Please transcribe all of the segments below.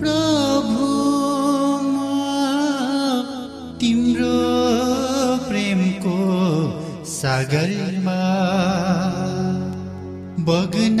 प्रभु तिम्रो प्रेमको सागरमा बग्न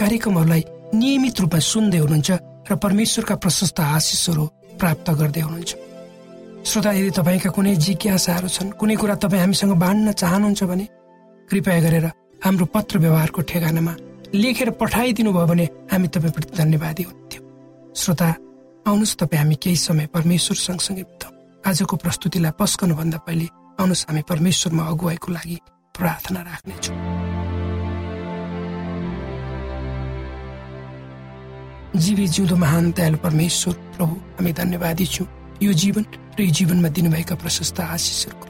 कार्यक्रमहरूलाई नियमित रूपमा सुन्दै हुनुहुन्छ र परमेश्वरका प्रशस्त आशिषहरू प्राप्त गर्दै हुनुहुन्छ। श्रोता यदि तपाईँका कुनै जिज्ञासाहरू छन् कुनै कुरा तपाईँ हामीसँग बाँड्न चाहनुहुन्छ भने कृपया गरेर हाम्रो पत्र व्यवहारको ठेगानामा लेखेर पठाइदिनु भयो भने हामी तपाईँप्रति धन्यवादी हुन्थ्यौँ। श्रोता आउनुहोस् तपाईँ हामी केही समय परमेश्वर सँगसँगै बिताउँ आजको प्रस्तुतिलाई पस्कनुभन्दा पहिले आउनुहोस् हामी परमेश्वरमा अगुवाईको लागि प्रार्थना राख्नेछौँ। जीवी जिउँदो महान दयालु परमेश्वर प्रभु हामी धन्यवादी छौँ यो जीवन र यो जीवनमा दिनुभएका प्रशस्त आशिषहरूको।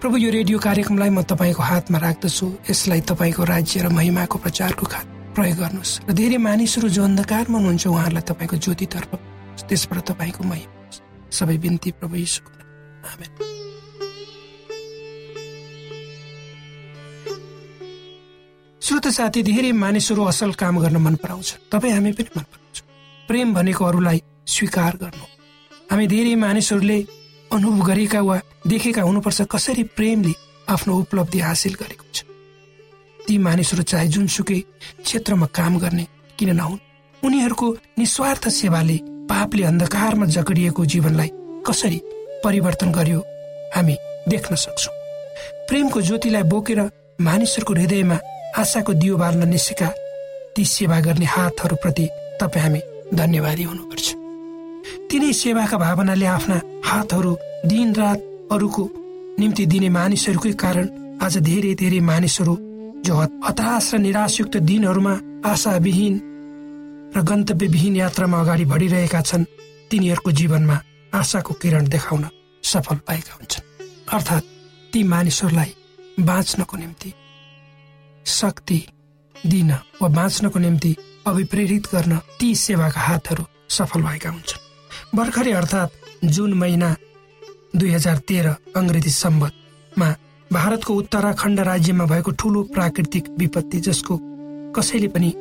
प्रभु यो रेडियो कार्यक्रमलाई म तपाईँको हातमा राख्दछु। यसलाई तपाईँको राज्य र महिमाको प्रचारको खात प्रयोग गर्नुहोस्। र धेरै मानिसहरू जो अन्धकारमा हुनुहुन्छ उहाँहरूलाई तपाईँको ज्योतितर्फ त्यसबाट तपाईँको महिमा सबै बिन्ती प्रभु यीशुको। आमेन। श्रोत साथी धेरै मानिसहरू असल काम गर्न मन पराउँछ तपाईँ हामी पनि मन पराउँछ प्रेम भनेको अरूलाई स्वीकार गर्नु। हामी धेरै मानिसहरूले अनुभव गरेका वा देखेका हुनुपर्छ कसरी प्रेमले आफ्नो उपलब्धि हासिल गरेको छ। ती मानिसहरू चाहे जुनसुकै क्षेत्रमा काम गर्ने किन नहुन् उनीहरूको निस्वार्थ सेवाले पापले अन्धकारमा जकडिएको जीवनलाई कसरी परिवर्तन गर्यो हामी देख्न सक्छौँ। प्रेमको ज्योतिलाई बोकेर मानिसहरूको हृदयमा आशाको दियो बाल्न निसेका ती सेवा गर्ने हातहरूप्रति तपाईँ हामी धन्यवादी हुनुपर्छ। तिनै सेवाका भावनाले आफ्ना हातहरू दिन रात अरूको निम्ति दिने मानिसहरूकै कारण आज धेरै धेरै मानिसहरू जो हत- हताश र निराशयुक्त दिनहरूमा आशाविहीन र गन्तव्यविहीन यात्रामा अगाडि बढिरहेका छन्। तिनीहरूको जीवनमा आशाको किरण देखाउन सफल भएका हुन्छन्। अर्थात् ती मानिसहरूलाई बाँच्नको निम्ति शक्ति दिन वा बाँच्नको निम्ति अभिप्रेरित गर्न ती सेवाका हातहरू सफल भएका हुन्छन्। भर्खरै अर्थात् जुन महिना दुई हजार तेह्र अङ्ग्रेजी सम्बन्धमा भारतको उत्तराखण्ड राज्यमा भएको ठूलो प्राकृतिक विपत्ति जसको कसैले पनि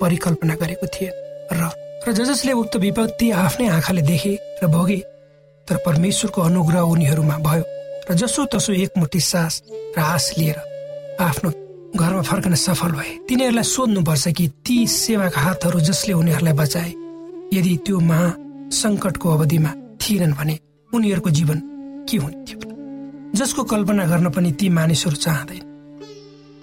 परिकल्पना गरेको थिए र र ज जसले उक्त विपत्ति आफ्नै आँखाले देखे र भोगे तर परमेश्वरको अनुग्रह उनीहरूमा भयो र जसो तसो एकमुठी सास र आश लिएर आफ्नो घरमा फर्कन सफल भए। तिनीहरूलाई सोध्नुपर्छ कि ती सेवाका हातहरू जसले उनीहरूलाई बचाए। यदि त्यो महा सङ्कटको अवधिमा थिएनन् भने उनीहरूको जीवन के हुन्थ्यो? जसको कल्पना गर्न पनि ती मानिसहरू चाहँदैन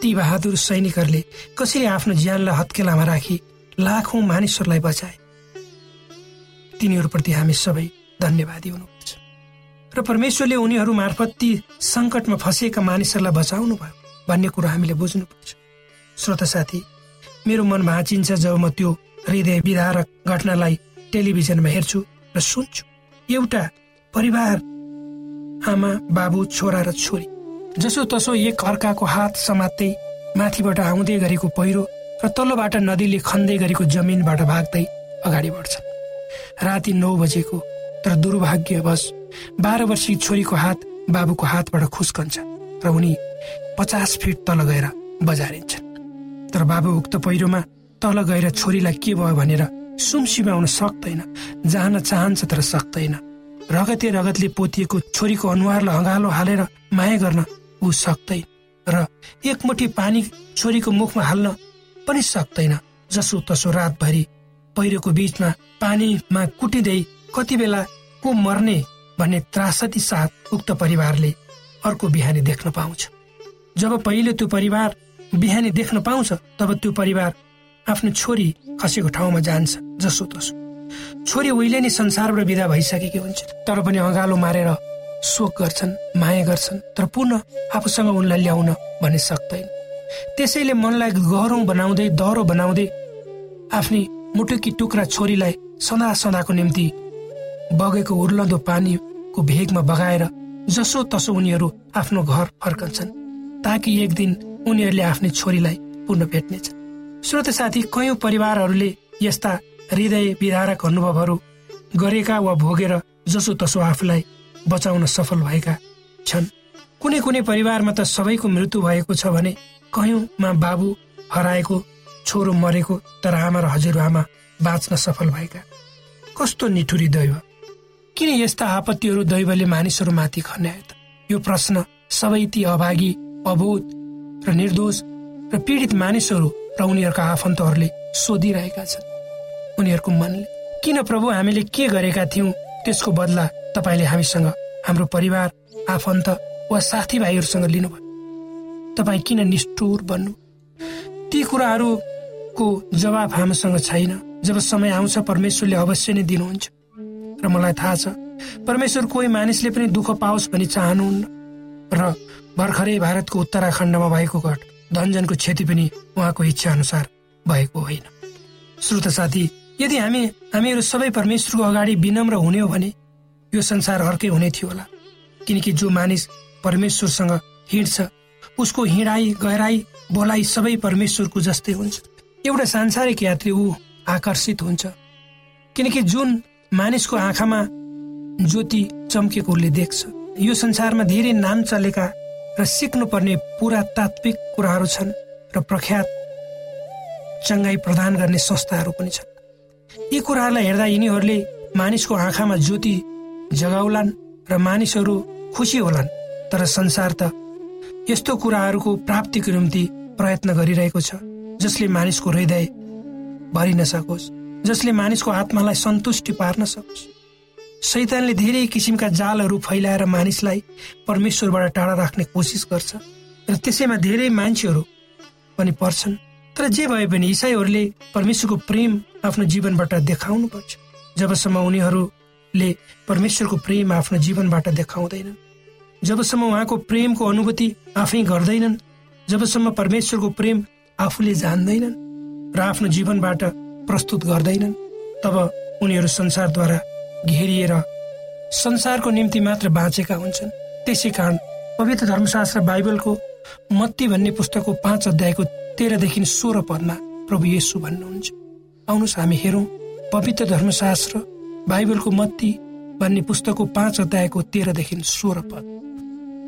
ती बहादुर सैनिकहरूले कसरी आफ्नो ज्यानलाई हत्केलामा राखी लाखौं मानिसहरूलाई बचाए। तिनीहरूप्रति हामी सबै धन्यवादी हुनुपर्छ। र परमेश्वरले उनीहरू मार्फत ती सङ्कटमा फँसिएका मानिसहरूलाई बचाउनु भयो भन्ने कुरो हामीले बुझ्नुपर्छ। श्रोता साथी मेरो मन भाँचिन्छ जब म त्यो हृदय विदारक घटनालाई टेलिभिजनमा हेर्छु र सुन्छु। एउटा परिवार आमा बाबु छोरा र छोरी जसो तसो एक अर्काको हात समात्दै माथिबाट आउँदै गरेको पहिरो र तल्लोबाट नदीले खन्दै गरेको जमिनबाट भाग्दै अगाडि बढ्छन्। राति नौ बजेको तर दुर्भाग्यवश बाह्र वर्षीय छोरीको हात बाबुको हातबाट खुस्कन्छ र उनी पचास फिट तल गएर बजारिन्छन्। तर बाबु उक्त पहिरोमा तल गएर छोरीलाई के भयो भनेर सुमसिमाउन सक्दैन जान चाहन्छ तर सक्दैन। रगते रगतले पोतिएको छोरीको अनुहारलाई अँगालो हालेर माया गर्न ऊ सक्दैन र एकमुठी पानी छोरीको मुखमा हाल्न पनि सक्दैन जसो तसो रातभरि पहिरोको बीचमा पानीमा कुटिँदै कति बेला को मर्ने भन्ने त्रासदी साथ उक्त परिवारले अर्को बिहानी देख्न पाउँछ। जब पहिले त्यो परिवार बिहानी देख्न पाउँछ तब त्यो परिवार आफ्नो छोरी खसेको ठाउँमा जान्छ जसो तसो। छोरी उहिले नै संसारबाट विदा भइसकेकी हुन्छ तर पनि अँगालो मारेर शोक गर्छन् माया गर्छन् तर पुनः आफूसँग उनलाई ल्याउन भन्ने सक्दैन। त्यसैले मनलाई गह्रौँ बनाउँदै दह्रो बनाउँदै आफ्नी मुटुकी टुक्रा छोरीलाई सदा सदाको निम्ति बगेको उर्लदो पानीको भेगमा बगाएर जसो तसो उनीहरू आफ्नो घर फर्कन्छन्। ताकि एक दिन उनीहरूले आफ्नै छोरीलाई पुनः भेट्नेछन्। श्रोत साथी कयौँ परिवारहरूले यस्ता हृदय विधारक अनुभवहरू गरेका वा भोगेर जसो तसो आफूलाई बचाउन सफल भएका छन्। कुनै कुनै परिवारमा त सबैको मृत्यु भएको छ भने कयौँमा बाबु हराएको छोरो मरेको तर आमा र हजुरआमा बाँच्न सफल भएका। कस्तो निठुरी दैव। किन यस्ता आपत्तिहरू दैवले मानिसहरूमाथि खन्यायो त? यो प्रश्न सबै ती अभागी अबोध र निर्दोष र पीडित मानिसहरू र उनीहरूका आफन्तहरूले सोधिरहेका छन्। उनीहरूको मनले किन प्रभु हामीले के गरेका थियौँ? त्यसको बदला तपाईँले हामीसँग हाम्रो परिवार आफन्त वा साथीभाइहरूसँग लिनुभयो। तपाईँ किन निष्ठुर बन्नु? ती कुराहरूको जवाब हामीसँग छैन। जब समय आउँछ परमेश्वरले अवश्य नै दिनुहुन्छ। र मलाई थाहा छ परमेश्वर कोही मानिसले पनि दुःख पाओस् भनी चाहनुहुन्न। र भर्खरै भारतको उत्तराखण्डमा भएको घट धनजनको क्षति पनि उहाँको इच्छा अनुसार भएको होइन। श्रोत साथी यदि हामी हामीहरू सबै परमेश्वरको अगाडि विनम्र हुने हो भने यो संसार अर्कै हुने थियो होला। किनकि जो मानिस परमेश्वरसँग हिँड्छ उसको हिँडाइ गहराई बोलाइ सबै परमेश्वरको जस्तै हुन्छ। एउटा सांसारिक यात्री ऊ आकर्षित हुन्छ। किनकि जुन मानिसको आँखामा ज्योति चम्केको उसले देख्छ यो संसारमा धेरै नाम चलेका र सिक्नुपर्ने पुरातात्विक कुराहरू छन् र प्रख्यात चङ्गाई प्रदान गर्ने संस्थाहरू पनि छन्। यी कुराहरूलाई हेर्दा यिनीहरूले मानिसको आँखामा ज्योति जगाउलान् र मानिसहरू खुसी होलान्। तर संसार त यस्तो कुराहरूको प्राप्तिको निम्ति प्रयत्न गरिरहेको छ जसले मानिसको हृदय भरिन सकोस् जसले मानिसको आत्मालाई सन्तुष्टि पार्न सकोस्। शैतानले धेरै किसिमका जालहरू फैलाएर मानिसलाई परमेश्वरबाट टाढा राख्ने कोसिस गर्छ र त्यसैमा धेरै मान्छेहरू पनि पर्छन्। तर जे भए पनि इसाईहरूले परमेश्वरको प्रेम आफ्नो जीवनबाट देखाउनु पर्छ जबसम्म उनीहरूले परमेश्वरको प्रेम आफ्नो जीवनबाट देखाउँदैनन्। जबसम्म उहाँको प्रेमको अनुभूति आफै गर्दैनन्। जबसम्म परमेश्वरको प्रेम आफूले जान्दैनन् र आफ्नो जीवनबाट प्रस्तुत गर्दैनन् तब उनीहरू संसारद्वारा घेरिएर संसारको निम्ति मात्र बाँचेका हुन्छन्। त्यसै कारण पवित्र धर्मशास्त्र बाइबलको मत्ती भन्ने पुस्तकको पाँच अध्यायको तेह्रदेखि सोह्र पदमा प्रभु येसु भन्नुहुन्छ। आउनुहोस् हामी हेरौँ पवित्र धर्मशास्त्र बाइबलको मत्ती भन्ने पुस्तकको पाँच अध्यायको तेह्रदेखि सोह्र पद।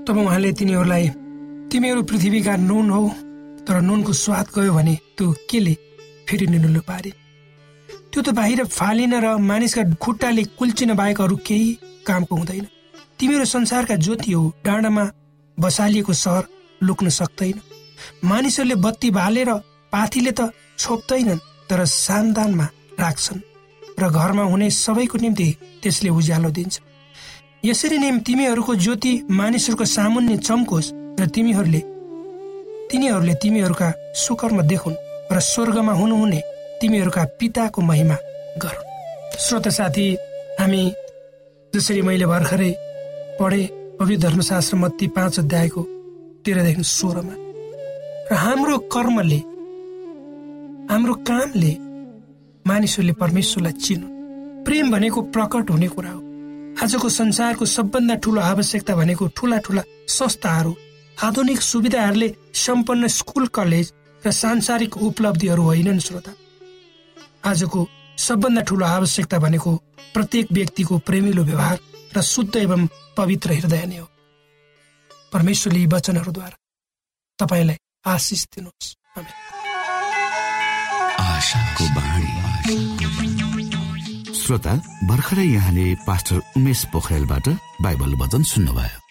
तब उहाँले तिनीहरूलाई तिमीहरू पृथ्वीका नुन हौ तर नुनको स्वाद गयो भने त्यो केले फेरि निनुलो पारे? त्यो त बाहिर फालिन र मानिसका खुट्टाले कुल्चिन बाहेक अरू केही कामको हुँदैन। तिमीहरू संसारका ज्योति हो डाँडामा बसालिएको सहर लुक्न सक्दैन। मानिसहरूले बत्ती बालेर पाथीले त छोप्दैनन् तर सानदानमा राख्छन् र घरमा हुने सबैको निम्ति त्यसले उज्यालो दिन्छ। यसरी नै तिमीहरूको ज्योति मानिसहरूको सामुन्य चम्कोस् र तिमीहरूले तिनीहरूले तिमीहरूका सुकर्म देखुन् र स्वर्गमा हुनुहुने तिमीहरूका पिताको महिमा गरून् श्रोत साथी हामी जसरी मैले भर्खरै पढे पवित्र धर्मशास्त्र मत्ती पाँच अध्यायको तेह्रदेखि सोह्रमा र हाम्रो कर्मले हाम्रो कामले मानिसहरूले परमेश्वरलाई चिनु प्रेम भनेको प्रकट हुने कुरा हो। आजको संसारको सबभन्दा ठुलो आवश्यकता भनेको ठुला ठुला संस्थाहरू आधुनिक सुविधाहरूले सम्पन्न स्कुल कलेज र सांसारिक उपलब्धिहरू होइनन् श्रोता। आजको सबभन्दा ठुलो आवश्यकता भनेको प्रत्येक व्यक्तिको प्रेमिलो व्यवहार र शुद्ध एवं पवित्र हृदय नै हो। परमेश्वरले यी वचनहरूद्वारा तपाईँलाई आशिष दिनुहोस्। श्रोता भर्खरै यहाँले पास्टर उमेश पोखरेलबाट बाइबल वचन सुन्नुभयो।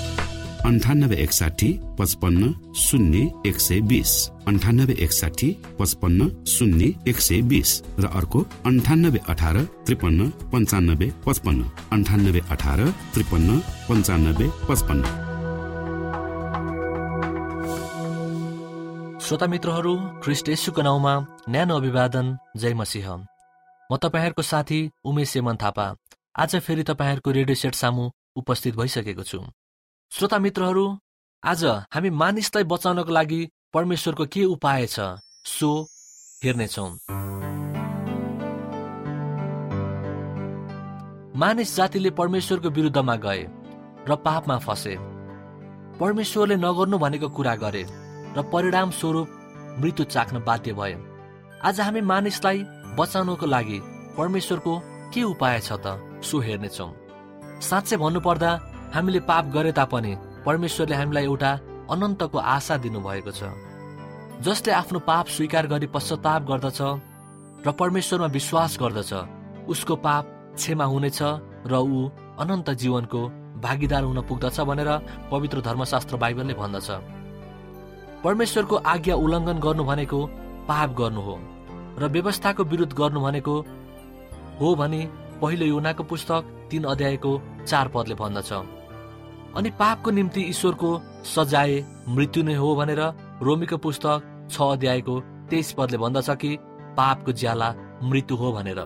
अन्ठानब्बे एकसाठी पचपन्न शून्य एक सय बिस अन्ठानब्बे एकसाठी पचपन्न शून्य एक सय बिस र अर्को अन्ठानब्बे अठार त्रिपन्न पन्चानब्बे पचपन्न. अन्ठानब्बे अठार त्रिपन्न पन्चानब्बे पचपन्न. श्रोता मित्रहरू ख्रिस्ट येशुको नाउँमा न्यानो अभिवादन जय मसिंह। म तपाईँहरूको साथी उमेश यमन थापा। आज फेरि तपाईँहरूको रेडियो सेट सामु उपस्थित भइसकेको छु। श्रोता मित्रहरू आज हामी मानिसलाई बचाउनको लागि परमेश्वरको के उपाय छ सो हेर्नेछौँ। मानिस जातिले परमेश्वरको विरुद्धमा गए र पापमा फसे। परमेश्वरले नगर्नु भनेको कुरा गरे र परिणाम स्वरूप मृत्यु चाख्न बाध्य भए। आज हामी मानिसलाई बचाउनको लागि परमेश्वरको के उपाय छ त सो हेर्नेछौँ। साँच्चै भन्नुपर्दा हामीले पाप गरे तापनि परमेश्वरले हामीलाई एउटा अनन्तको आशा दिनुभएको छ। जसले आफ्नो पाप स्वीकार गरी पश्चाताप गर्दछ र परमेश्वरमा विश्वास गर्दछ उसको पाप क्षमा हुनेछ र ऊ अनन्त जीवनको भागीदार हुन पुग्दछ भनेर पवित्र धर्मशास्त्र बाइबलले भन्दछ। परमेश्वरको आज्ञा उल्लङ्घन गर्नु भनेको पाप गर्नु हो र व्यवस्थाको विरुद्ध गर्नु भनेको हो भने पहिलो युनाको पुस्तक तीन अध्यायको चार पदले भन्दछ। अनि पापको निम्ति ईश्वरको सजाय मृत्यु नै हो भनेर रोमीको पुस्तक छ अध्यायको तेइस पदले भन्दछ कि पापको ज्याला मृत्यु हो भनेर।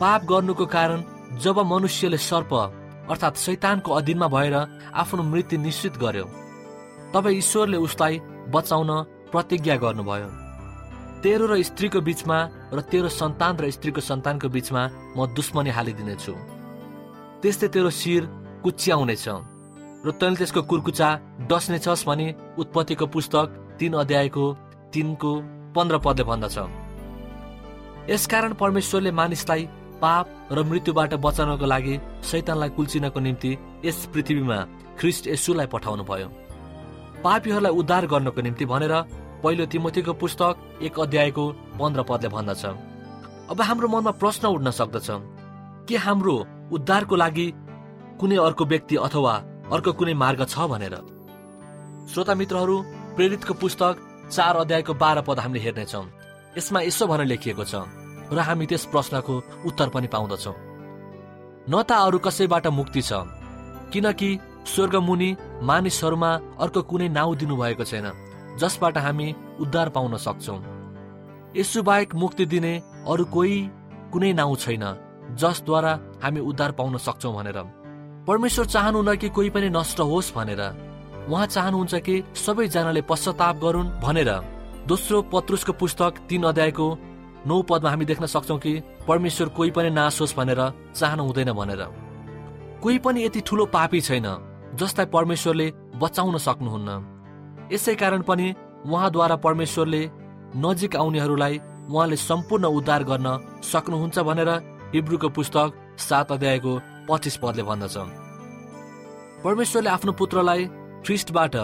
पाप गर्नुको कारण जब मनुष्यले सर्प अर्थात् शैतानको अधीनमा भएर आफ्नो मृत्यु निश्चित गर्यो तब ईश्वरले उसलाई बचाउन प्रतिज्ञा गर्नुभयो। तेरो र स्त्रीको बीचमा र तेरो सन्तान र स्त्रीको सन्तानको बीचमा म दुश्मनी हालिदिनेछु। त्यस्तै तेरो शिर कुच्याउनेछ। र तैँले त्यसको कुर्कुचा डस्नेछस् भने उत्पत्तिको पुस्तक तीन अध्यायको तिनको पन्ध्र पदले भन्दछ। यसकारण परमेश्वरले मानिसलाई पाप र मृत्युबाट बचाउनको लागि शैतानलाई कुल्चिनको निम्ति यस पृथ्वीमा ख्रिस्ट यसुलाई पठाउनु भयो पापीहरूलाई उद्धार गर्नको निम्ति भनेर पहिलो तिमोथीको पुस्तक एक अध्यायको पन्ध्र पदले भन्दछ। अब हाम्रो मनमा प्रश्न उठ्न सक्दछ के हाम्रो उद्धारको लागि कुनै अर्को व्यक्ति अथवा अर्को कुनै मार्ग छ भनेर। श्रोता मित्रहरू प्रेरितको पुस्तक चार अध्यायको बाह्र पद हामीले हेर्नेछौँ। यसमा यसो भनेर लेखिएको छ र हामी त्यस प्रश्नको उत्तर पनि पाउँदछौँ। न त अरू कसैबाट मुक्ति छ किनकि स्वर्ग मुनि मानिसहरूमा अर्को कुनै नाउँ दिनुभएको छैन जसबाट हामी उद्धार पाउन सक्छौँ। यसुबाहेक मुक्ति दिने अरू कोही कुनै नाउँ छैन जसद्वारा हामी उद्धार पाउन सक्छौँ भनेर। परमेश्वर चाहनुहुन्न कि कोही पनि नष्ट होस् भनेर। उहाँ चाहनुहुन्छ कि सबैजनाले पश्चाताप गरून् भनेर। दोस्रो पत्रुसको पुस्तक तीन अध्यायको नौ पदमा हामी देख्न सक्छौँ कि परमेश्वर कोही पनि नाश होस् भनेर चाहनु हुँदैन भनेर। कोही पनि यति ठुलो पापी छैन जसलाई परमेश्वरले बचाउन सक्नुहुन्न। यसै कारण पनि उहाँद्वारा परमेश्वरले नजिक आउनेहरूलाई उहाँले सम्पूर्ण उद्धार गर्न सक्नुहुन्छ भनेर हिब्रूको पुस्तक सात अध्यायको पच्चिस पदले भन्दछ। परमेश्वरले आफ्नो पुत्रलाई ख्रिस्टबाट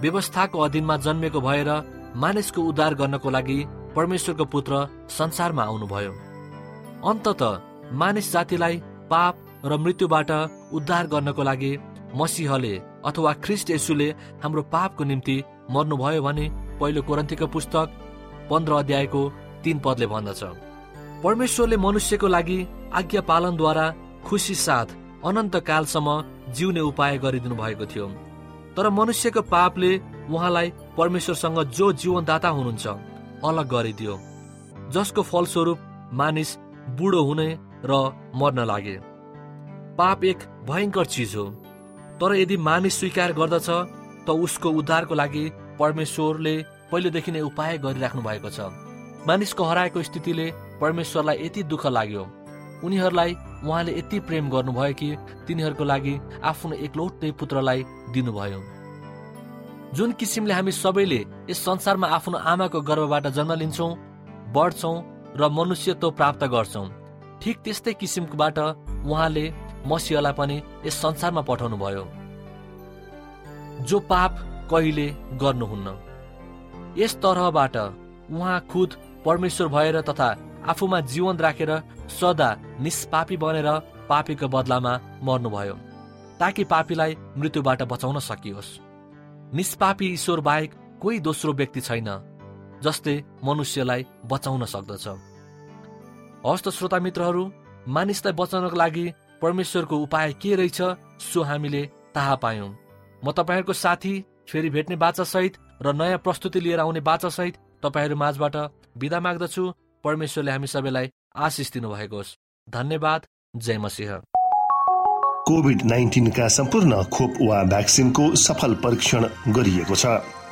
व्यवस्थाको अधीनमा जन्मेको भएर मानिसको उद्धार गर्नको लागि परमेश्वरको पुत्र संसारमा आउनुभयो। अन्तत मानिस जातिलाई पाप र मृत्युबाट उद्धार गर्नको लागि मसिहले अथवा ख्रिस्ट यसुले हाम्रो पापको निम्ति मर्नुभयो भने पहिलो कोरन्थीको पुस्तक पन्ध्र अध्यायको तीन पदले भन्दछ। परमेश्वरले मनुष्यको लागि आज्ञा पालनद्वारा खुसी साथ अनन्त कालसम्म जिउने उपाय गरिदिनु भएको थियो। तर मनुष्यको पापले उहाँलाई परमेश्वरसँग जो जीवनदाता हुनुहुन्छ अलग गरिदियो। जसको फलस्वरूप मानिस बुढो हुने र मर्न लागे। पाप एक भयङ्कर चिज हो। तर यदि मानिस स्वीकार गर्दछ त उसको उद्धारको लागि परमेश्वरले पहिलेदेखि नै उपाय गरिराख्नु भएको छ। मानिसको हराएको स्थितिले परमेश्वरलाई यति दुःख लाग्यो। उनीहरूलाई उहाँले यति प्रेम गर्नुभयो कि तिनीहरूको लागि आफ्नो एकलौटै पुत्रलाई दिनुभयो। जुन किसिमले हामी सबैले यस संसारमा आफ्नो आमाको गर्भबाट जन्म लिन्छौँ बढ्छौँ र मनुष्यत्व प्राप्त गर्छौँ ठिक त्यस्तै किसिमकोबाट उहाँले मसिहलाई पनि यस संसारमा पठाउनु भयो जो पाप कहिले गर्नुहुन्न? यस तरहबाट उहाँ खुद परमेश्वर भएर तथा आफूमा जीवन राखेर सदा निष्पापी बनेर पापीको बदलामा मर्नुभयो ताकि पापीलाई मृत्युबाट बचाउन सकियोस्। निष्पापी ईश्वर बाहेक कोही दोस्रो व्यक्ति छैन जसले मनुष्यलाई बचाउन सक्दछ। हस्त श्रोता मित्रहरू मानिसलाई बचाउनको लागि परमेश्वरको उपाय के रहेछ सो हामीले थाहा पायौँ। म तपाईँहरूको साथी फेरि भेट्ने बाचासहित र नयाँ प्रस्तुति लिएर आउने बाचासहित तपाईँहरू माझबाट बिदा माग्दछु। परमेश्वरले हामी सबैलाई आशिष दिनुभएको होस्। धन्यवाद। जय मसिंह। कोभिड नाइन्टिनका सम्पूर्ण खोप वा भ्याक्सिनको सफल परीक्षण गरिएको छ।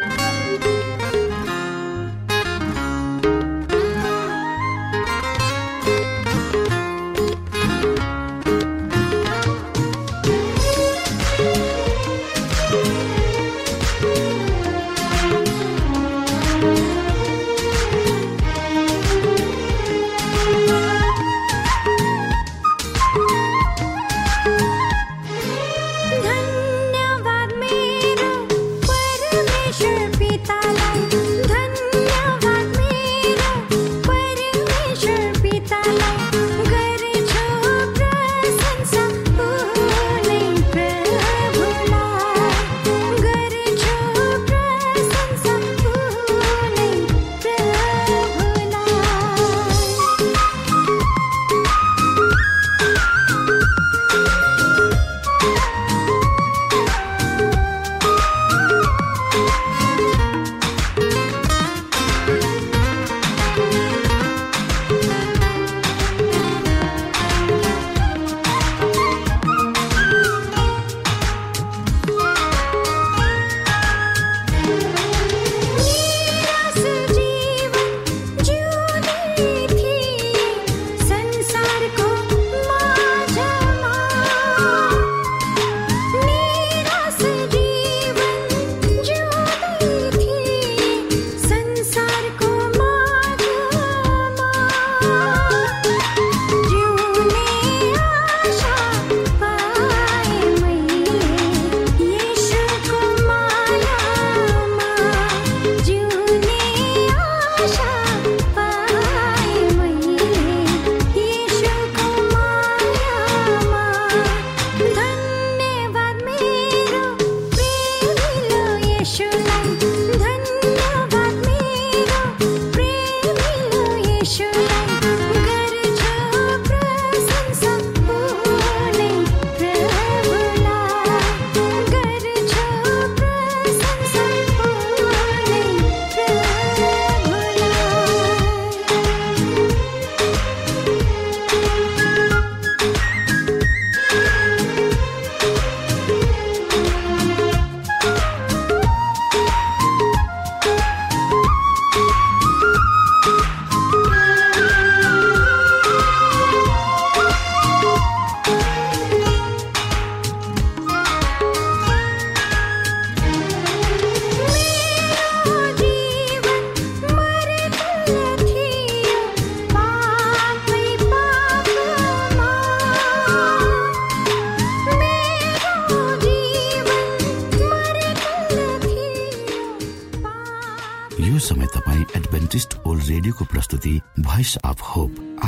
Thank you.